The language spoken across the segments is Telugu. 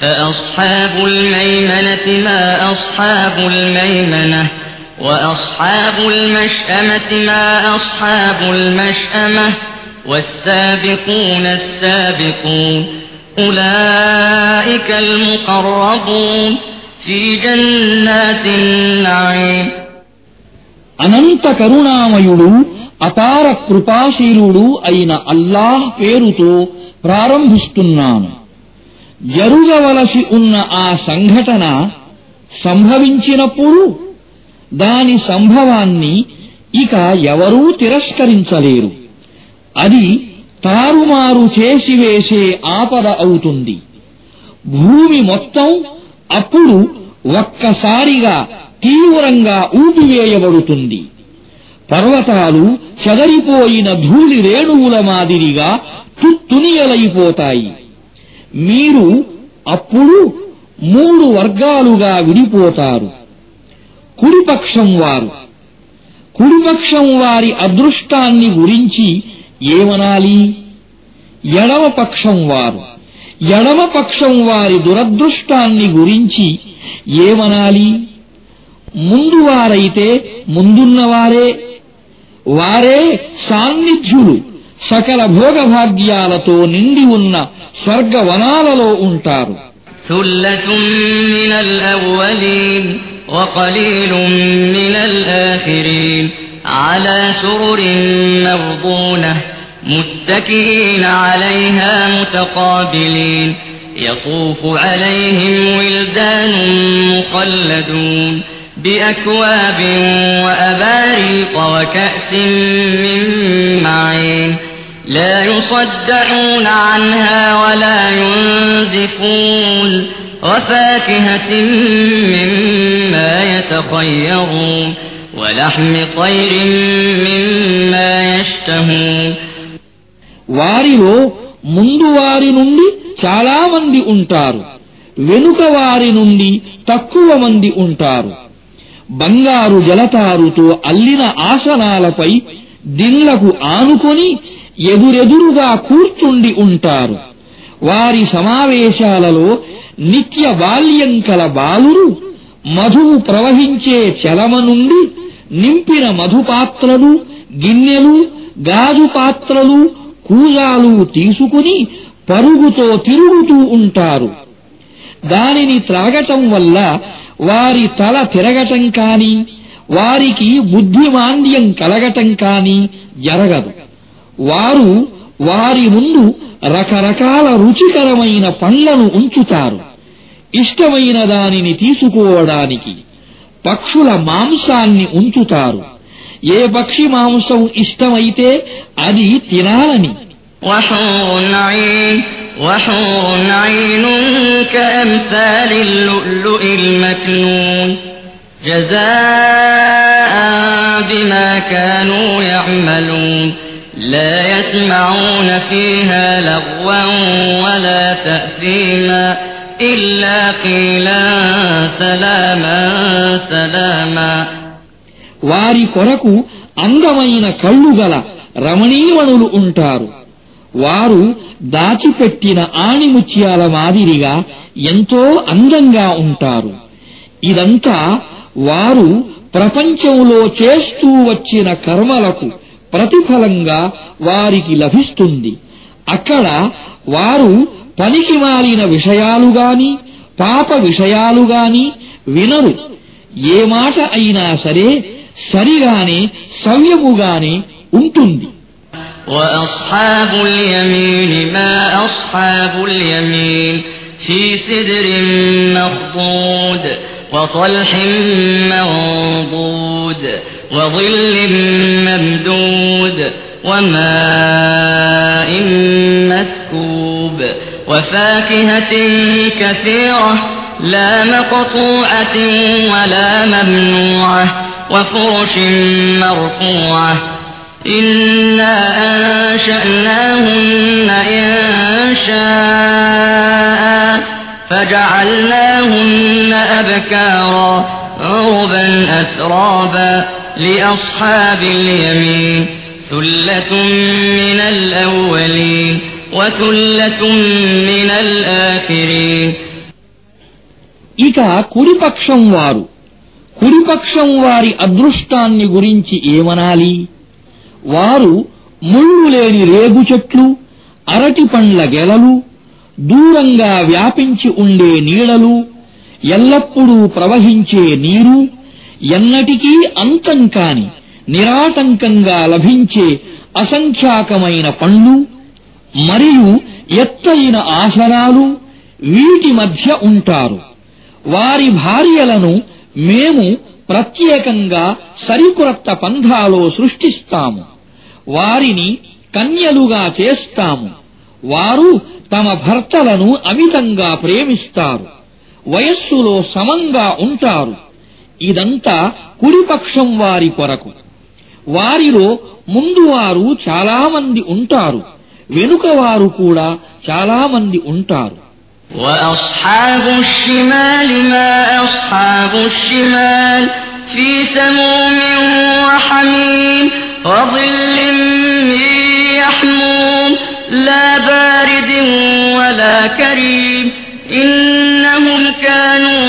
فأصحاب الميمنة ما أصحاب الميمنة وأصحاب المشأمة ما أصحاب المشأمة والسابقون السابقون أولئك المقربون في جنات النعيم అనంత కరుణామయుడు అపార కృపాశీలుడు అయిన అల్లాహ్ పేరుతో ప్రారంభిస్తున్నాను ఎరుగవలసి ఉన్న ఆ సంఘటన సంభవించినప్పుడు దాని సంభవాన్ని ఇక ఎవరూ తిరస్కరించలేరు. అది తారుమారు చేసివేసే ఆపద అవుతుంది. భూమి మొత్తం అప్పుడు ఒక్కసారిగా తీవ్రంగా ఊపివేయబడుతుంది పర్వతాలు చెదరిపోయిన ధూళి రేణువుల మాదిరిగా తుత్తునియలైపోతాయి. మీరు అప్పుడు మూడు వర్గాలుగా విడిపోతారు. కుడిపక్షం వారు. కుడిపక్షం వారి అదృష్టాన్ని గురించి ఏమనాలి? ఎడమపక్షం వారు. ఎడమపక్షం వారి దురదృష్టాన్ని గురించి ఏమనాలి? ముందు వారైతే ముందున్నవారే. వారే సాన్నిధ్యులు. సకల భోగభాగ్యాలతో నిండి ఉన్న స్వర్గవనాలలో ఉంటారు ثلة من الأولين وقليل من الآخرين على سرر موضونة متكئين عليها متقابلين يطوف عليهم ولدان مخلدون بأكواب وأباريق وكأس من معين لا يصدعون عنها ولا ينزفون وفاكهة مما يتخيرون ولحم طير مما يشتهون వారిలో ముందు వారి నుండి చాలా మంది ఉంటారు వెనుక వారి నుండి తక్కువ మంది ఉంటారు బంగారు జలతారుతో అల్లిన ఆసనాలపై దిళ్లకు ఆనుకొని ఎదురెదురుగా కూర్చుండి ఉంటారు. వారి సమావేశాలలో నిత్య బాల్యం కల బాలురు మధువు ప్రవహించే చలమ నుండి నింపిన మధుపాత్రలు గిన్నెలు గాజు పాత్రలు కూజాలు తీసుకుని పరుగుతో తిరుగుతూ ఉంటారు. దానిని త్రాగటం వల్ల వారి తల తిరగటం కాని వారికి బుద్ధిమాంద్యం కలగటం కాని జరగదు. వారు వారి ముందు రకరకాల రుచికరమైన పండ్లను ఉంచుతారు ఇష్టమైన దానిని తీసుకోవడానికి పక్షుల మాంసాన్ని ఉంచుతారు ఏ పక్షి మాంసం ఇష్టమైతే అది తినాలని وحور عين وحور عين كأمثال اللؤلؤ المكنون جزاء بما كانوا يعملون لا يسمعون فيها لغوا ولا تأثيما إلا قيلا سلاما سلاما వారి కొరకు అందమైన కళ్ళు గల రమణీయమణులు ఉంటారు వారు దాచిపెట్టిన ఆణిముత్యాల మాదిరిగా ఎంతో అందంగా ఉంటారు ఇదంతా వారు ప్రపంచంలో చేస్తూ వచ్చిన కర్మలకు ప్రతిఫలంగా వారికి లభిస్తుంది అక్కడ వారు పనికి మాలిన విషయాలు గాని పాప విషయాలు గాని వినరు ఏ మాట అయినా సరే సరిగానే సవ్యముగానే ఉంటుంది وأصحاب اليمين ما أصحاب اليمين في سدر مخضود وطلح منضود وظل ممدود وماء مسكوب وفاكهة كثيرة لا مقطوعة ولا ممنوعة وفرش مرفوعة إنا أنشأناهن إن شاء فجعلناهن أبكارا عربا أترابا لأصحاب اليمين ثلة من الأولين وثلة من الآخرين ఇక కుడిపక్షం వారు కుడిపక్షం వారి అదృష్టాన్ని గురించి ఏమనాలి వారు ముళ్ళు లేని రేగు చెట్లు అరటి పండ్ల గెలలు దూరంగా వ్యాపించి ఉండే నీడలు ఎల్లప్పుడూ ప్రవహించే నీరు ఎన్నటికీ అంతం కాని నిరాటంకంగా లభించే అసంఖ్యాకమైన పండ్లు మరియు ఎత్తైన ఆసనాలు వీటి మధ్య ఉంటారు. వారి భార్యలను మేము ప్రత్యేకంగా సరికొత్త పంథాలో సృష్టిస్తాము. వారిని కన్యలుగా చేస్తాము. వారు తమ భర్తలను అమితంగా ప్రేమిస్తారు. వయస్సులో సమంగా ఉంటారు. ఇదంతా కుడిపక్షం వారి కొరకు వారిలో ముందు వారు చాలామంది ఉంటారు వెనుక వారు కూడా చాలామంది ఉంటారు وأصحاب الشمال ما أصحاب الشمال في سموم وحميم وظل من يحموم لا بارد ولا كريم إنهم كانوا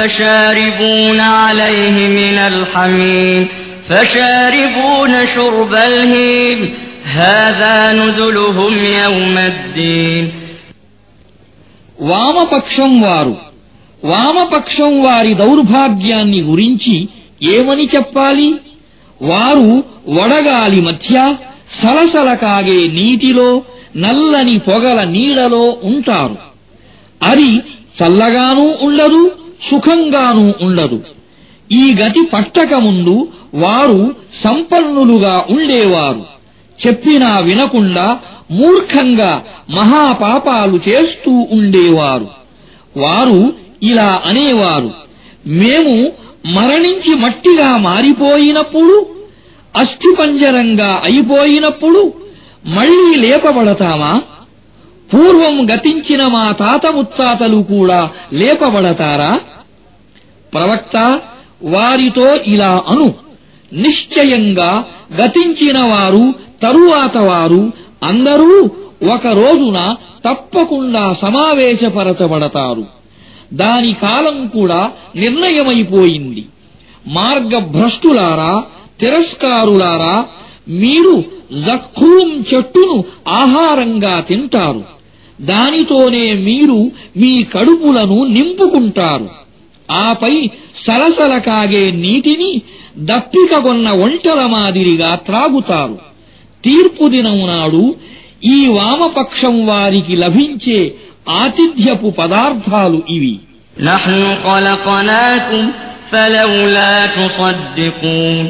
فشاربون عليه من الحميم فشاربون شرب الهيم هذا نزلهم يوم الدين వామపక్షం వారు వామపక్షం వారి దౌర్భాగ్యాన్ని గురించి ఏమని చెప్పాలి వారు వడగాలి మధ్య సలసల కాగే నీటిలో నల్లని పొగల నీడలో ఉంటారు అది చల్లగానూ ఉండదు సుఖంగానూ ఉండదు. ఈ గతి పట్టక ముందు వారు సంపన్నులుగా ఉండేవారు. చెప్పినా వినకుండా మూర్ఖంగా మహాపాపాలు చేస్తూ ఉండేవారు. వారు ఇలా అనేవారు. మేము మరణించి మట్టిగా మారిపోయినప్పుడు అస్థిపంజరంగా అయిపోయినప్పుడు మళ్ళీ లేపబడతామా? పూర్వం గతించిన మా తాత ముత్తాతలు కూడా లేపబడతారా? ప్రవక్త వారితో ఇలా అను. నిశ్చయంగా గతించిన వారు తరువాత వారు అందరూ ఒక రోజున తప్పకుండా సమావేశపరచబడతారు. దాని కాలం కూడా నిర్ణయమైపోయింది. మార్గభ్రష్టులారా తిరస్కారులారా మీరు జఖూం చెట్టును ఆహారంగా తింటారు. దానితోనే మీరు మీ కడుపులను నింపుకుంటారు. ఆపై సలసల కాగే నీటిని దప్పికగొన్న ఒంటల మాదిరిగా త్రాగుతారు. తీర్పు దినం నాడు ఈ వామపక్షం వారికి లభించే ఆతిథ్యపు పదార్థాలు ఇవి. నహ్ను ఖలఖనాకుం ఫలౌలా తుసద్దికూన్.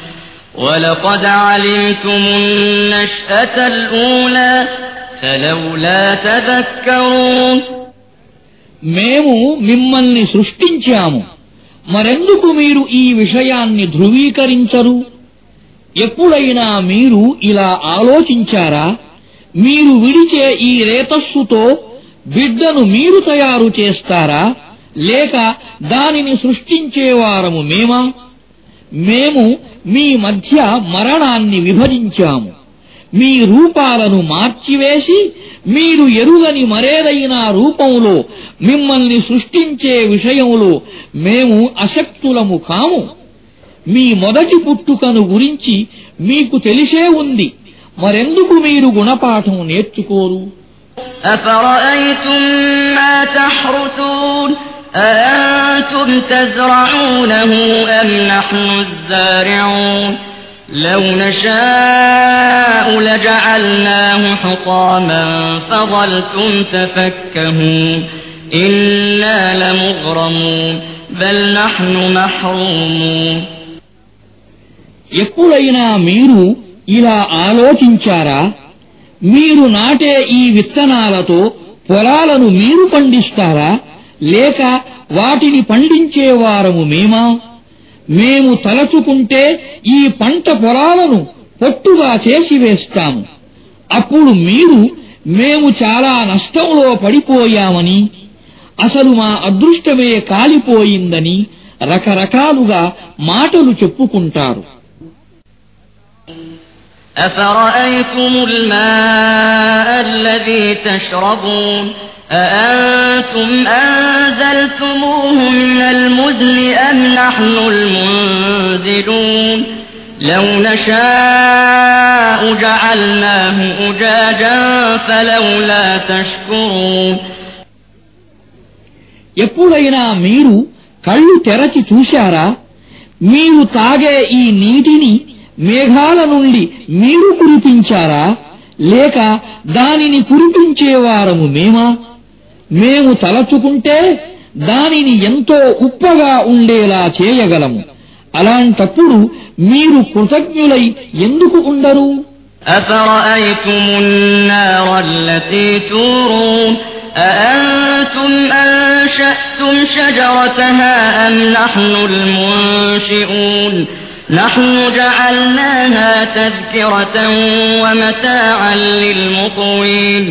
ولقد علمتم النشأة الأولى فلولا تذكرون మేము మిమ్మల్ని సృష్టించాము మరెందుకు మీరు ఈ విషయాన్ని ధృవీకరించరు ఎప్పుడైనా మీరు ఇలా ఆలోచించారా మీరు విడిచే ఈ రేతస్సుతో బిడ్డను మీరు తయారు చేస్తారా లేక దానిని సృష్టించేవారము మేమా మేము మీ మధ్య మరణాన్ని విభజించాము మీ రూపాలను మార్చివేసి మీరు ఎరుగని మరేదైనా రూపంలో మిమ్మల్ని సృష్టించే విషయంలో మేము అశక్తులము కాము మీ మొదటి పుట్టుకను గురించి మీకు తెలిసే ఉంది మరెందుకు మీరు గుణపాఠం నేర్చుకోరు أفرأيتم ما تحرثون أأنتم تزرعونه أم نحن الزارعون لو نشاء لجعلناه حطاما فظلتم تفكهون إنا لمغرمون بل نحن محرومون ఎప్పుడైనా మీరు ఇలా ఆలోచించారా మీరు నాటే ఈ విత్తనాలతో పొలాలను మీరు పండిస్తారా లేక వాటిని పండించేవారము మేమా మేము తలచుకుంటే ఈ పంట పొలాలను పొట్టుగా చేసివేస్తాము అప్పుడు మీరు మేము చాలా నష్టంలో పడిపోయామని అసలు మా అదృష్టమే కాలిపోయిందని రకరకాలుగా మాటలు చెప్పుకుంటారు أفرأيتم الماء الذي تشربون أأنتم أنزلتموه من المزن أم نحن المنزلون لو نشاء جعلناه أجاجا فلولا تشكرون ఎప్పుడైనా మీరు కళ్ళు తెరచి చూశారా మీరు తాగే ఈ నీటిని మేఘాల నుండి మీరు కురిపించారా లేక దానిని కురిపించేవారము మేమా మేము తలచుకుంటే దానిని ఎంతో ఉప్పగా ఉండేలా చేయగలము అలాంటప్పుడు మీరు కృతజ్ఞులై ఎందుకు ఉండరు أفرأيتم النار التي تورون أأنتم أنشأتم شجرتها أم نحن المنشئون نحن جعلناها تذكرة ومتاعا للمقوين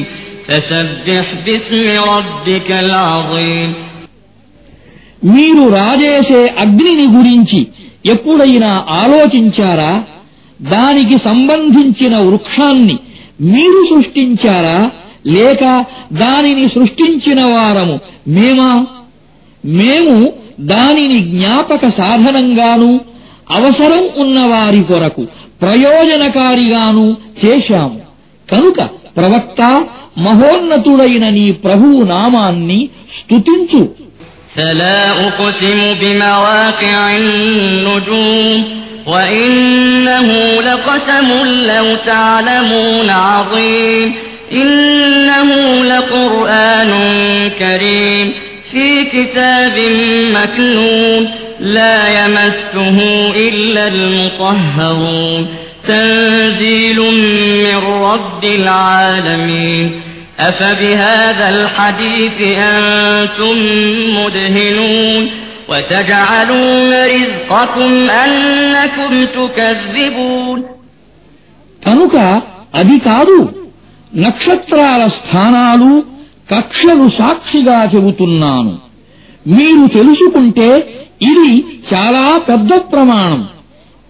فسبح باسم ربك العظيم మీరు రాజేసే అగ్నిని గురించి ఎప్పుడైనా ఆలోచించారా దానికి సంబంధించిన వృక్షాన్ని మీరు సృష్టించారా లేక దానిని సృష్టించిన వారము మేమా మేము దానిని జ్ఞాపక సాధనంగాను అవసరం ఉన్నవారి కొరకు ప్రయోజనకారిగాను చేశాము కనుక ప్రవక్త మహోన్నతుడైన నీ ప్రభువు నామాన్ని స్తుతించు فلا أقسم بمواقع النجوم وإنه لقسم لو تعلمون عظيم إنه لقرآن كريم في كتاب مكنون لا يمسه إلا المطهرون تنزيل من رب العالمين أفبهذا الحديث أنتم مدهنون وتجعلون رزقكم أنكم تكذبون కనుక అది కాదు నక్షత్రాల స్థానాలు కక్షలు సాక్షిగా చెబుతున్నాను మీరు తెలుసుకుంటే ఇది చాలా పెద్ద ప్రమాణం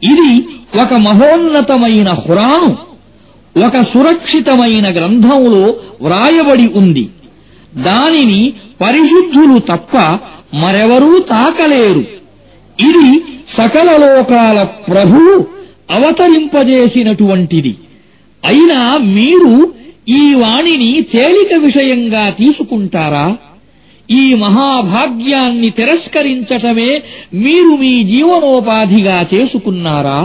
ఇది ఒక మహోన్నతమైన హురాను ఒక సురక్షితమైన గ్రంథంలో వ్రాయబడి ఉంది. దానిని పరిశుద్ధులు తప్ప మరెవరూ తాకలేరు. ఇది సకల లోకాల ప్రభువు అవతరింపజేసినటువంటిది. అయినా మీరు ఈ వాణిని తేలిక విషయంగా తీసుకుంటారా? ఈ మహాభాగ్యాన్ని తిరస్కరించటమే మీరు మీ జీవనోపాధిగా చేసుకున్నారా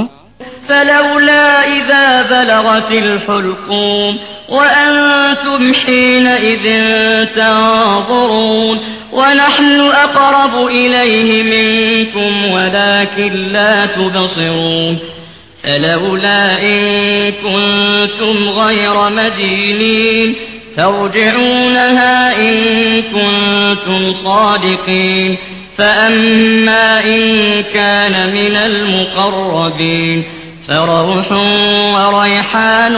فلولا إذا بلغت الحلقوم وأنتم حينئذ تنظرون ونحن أقرب إليه منكم ولكن لا تبصرون فلولا إن كنتم غير مدينين ترجعونها إن كنتم صادقين. فأما إن كان من المقربين فروح وريحان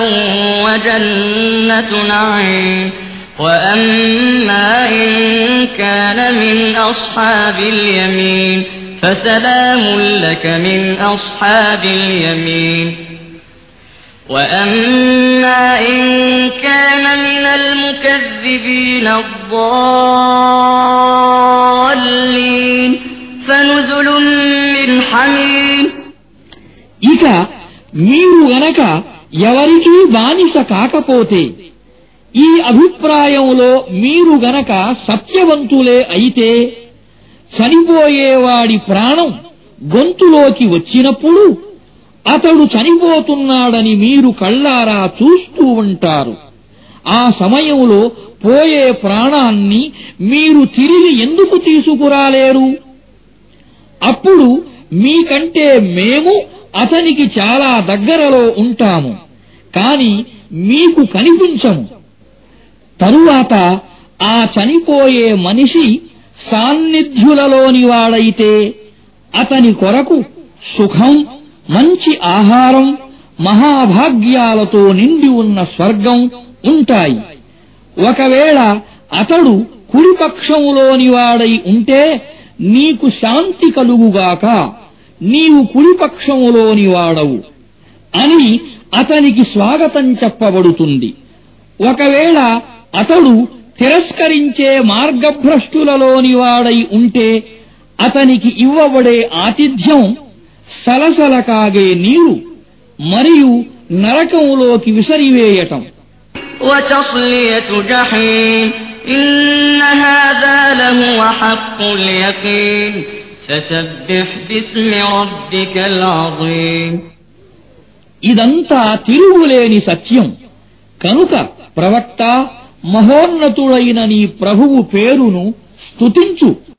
وجنة نعيم. وأما إن كان من أصحاب اليمين فسلام لك من أصحاب اليمين. وأما إن كان من المكذبين الضالين فنزل من حميم ఇక మీరు గనక ఎవరికీ బానిస కాకపోతే ఈ అభిప్రాయంలో మీరు గనక సత్యవంతులే అయితే చనిపోయేవాడి ప్రాణం గొంతులోకి వచ్చినప్పుడు అతడు చనిపోతున్నాడని మీరు కళ్ళారా చూస్తూ ఉంటారు. ఆ సమయంలో పోయే ప్రాణాన్ని మీరు తిరిగి ఎందుకు తీసుకురాలేరు? అప్పుడు మీకంటే మేము అతనికి చాలా దగ్గరలో ఉంటాము కాని మీకు కనిపించము. తరువాత ఆ చనిపోయే మనిషి సాన్నిధ్యులలోని వాడైతే అతని కొరకు సుఖం మంచి ఆహారం మహాభాగ్యాలతో నిండి ఉన్న స్వర్గం ఉంటాయి. ఒకవేళ అతడు కుడిపక్షములోనివాడై ఉంటే నీకు శాంతి కలుగుగాక నీవు కుడిపక్షములోనివాడవు అని అతనికి స్వాగతం చెప్పబడుతుంది. ఒకవేళ అతడు తిరస్కరించే మార్గభ్రష్టులలోని వాడై ఉంటే అతనికి ఇవ్వబడే ఆతిథ్యం సలసల కాగే నీరు మరియు నరకంలోకి విసరివేయటం وتصلية جحيم إن هذا لهو حق اليقين فسبح باسم ربك العظيم ఇదంతా తిరుగులేని సత్యం కనుక ప్రవక్త మహోన్నతుడైన నీ ప్రభువు పేరును స్తుతించు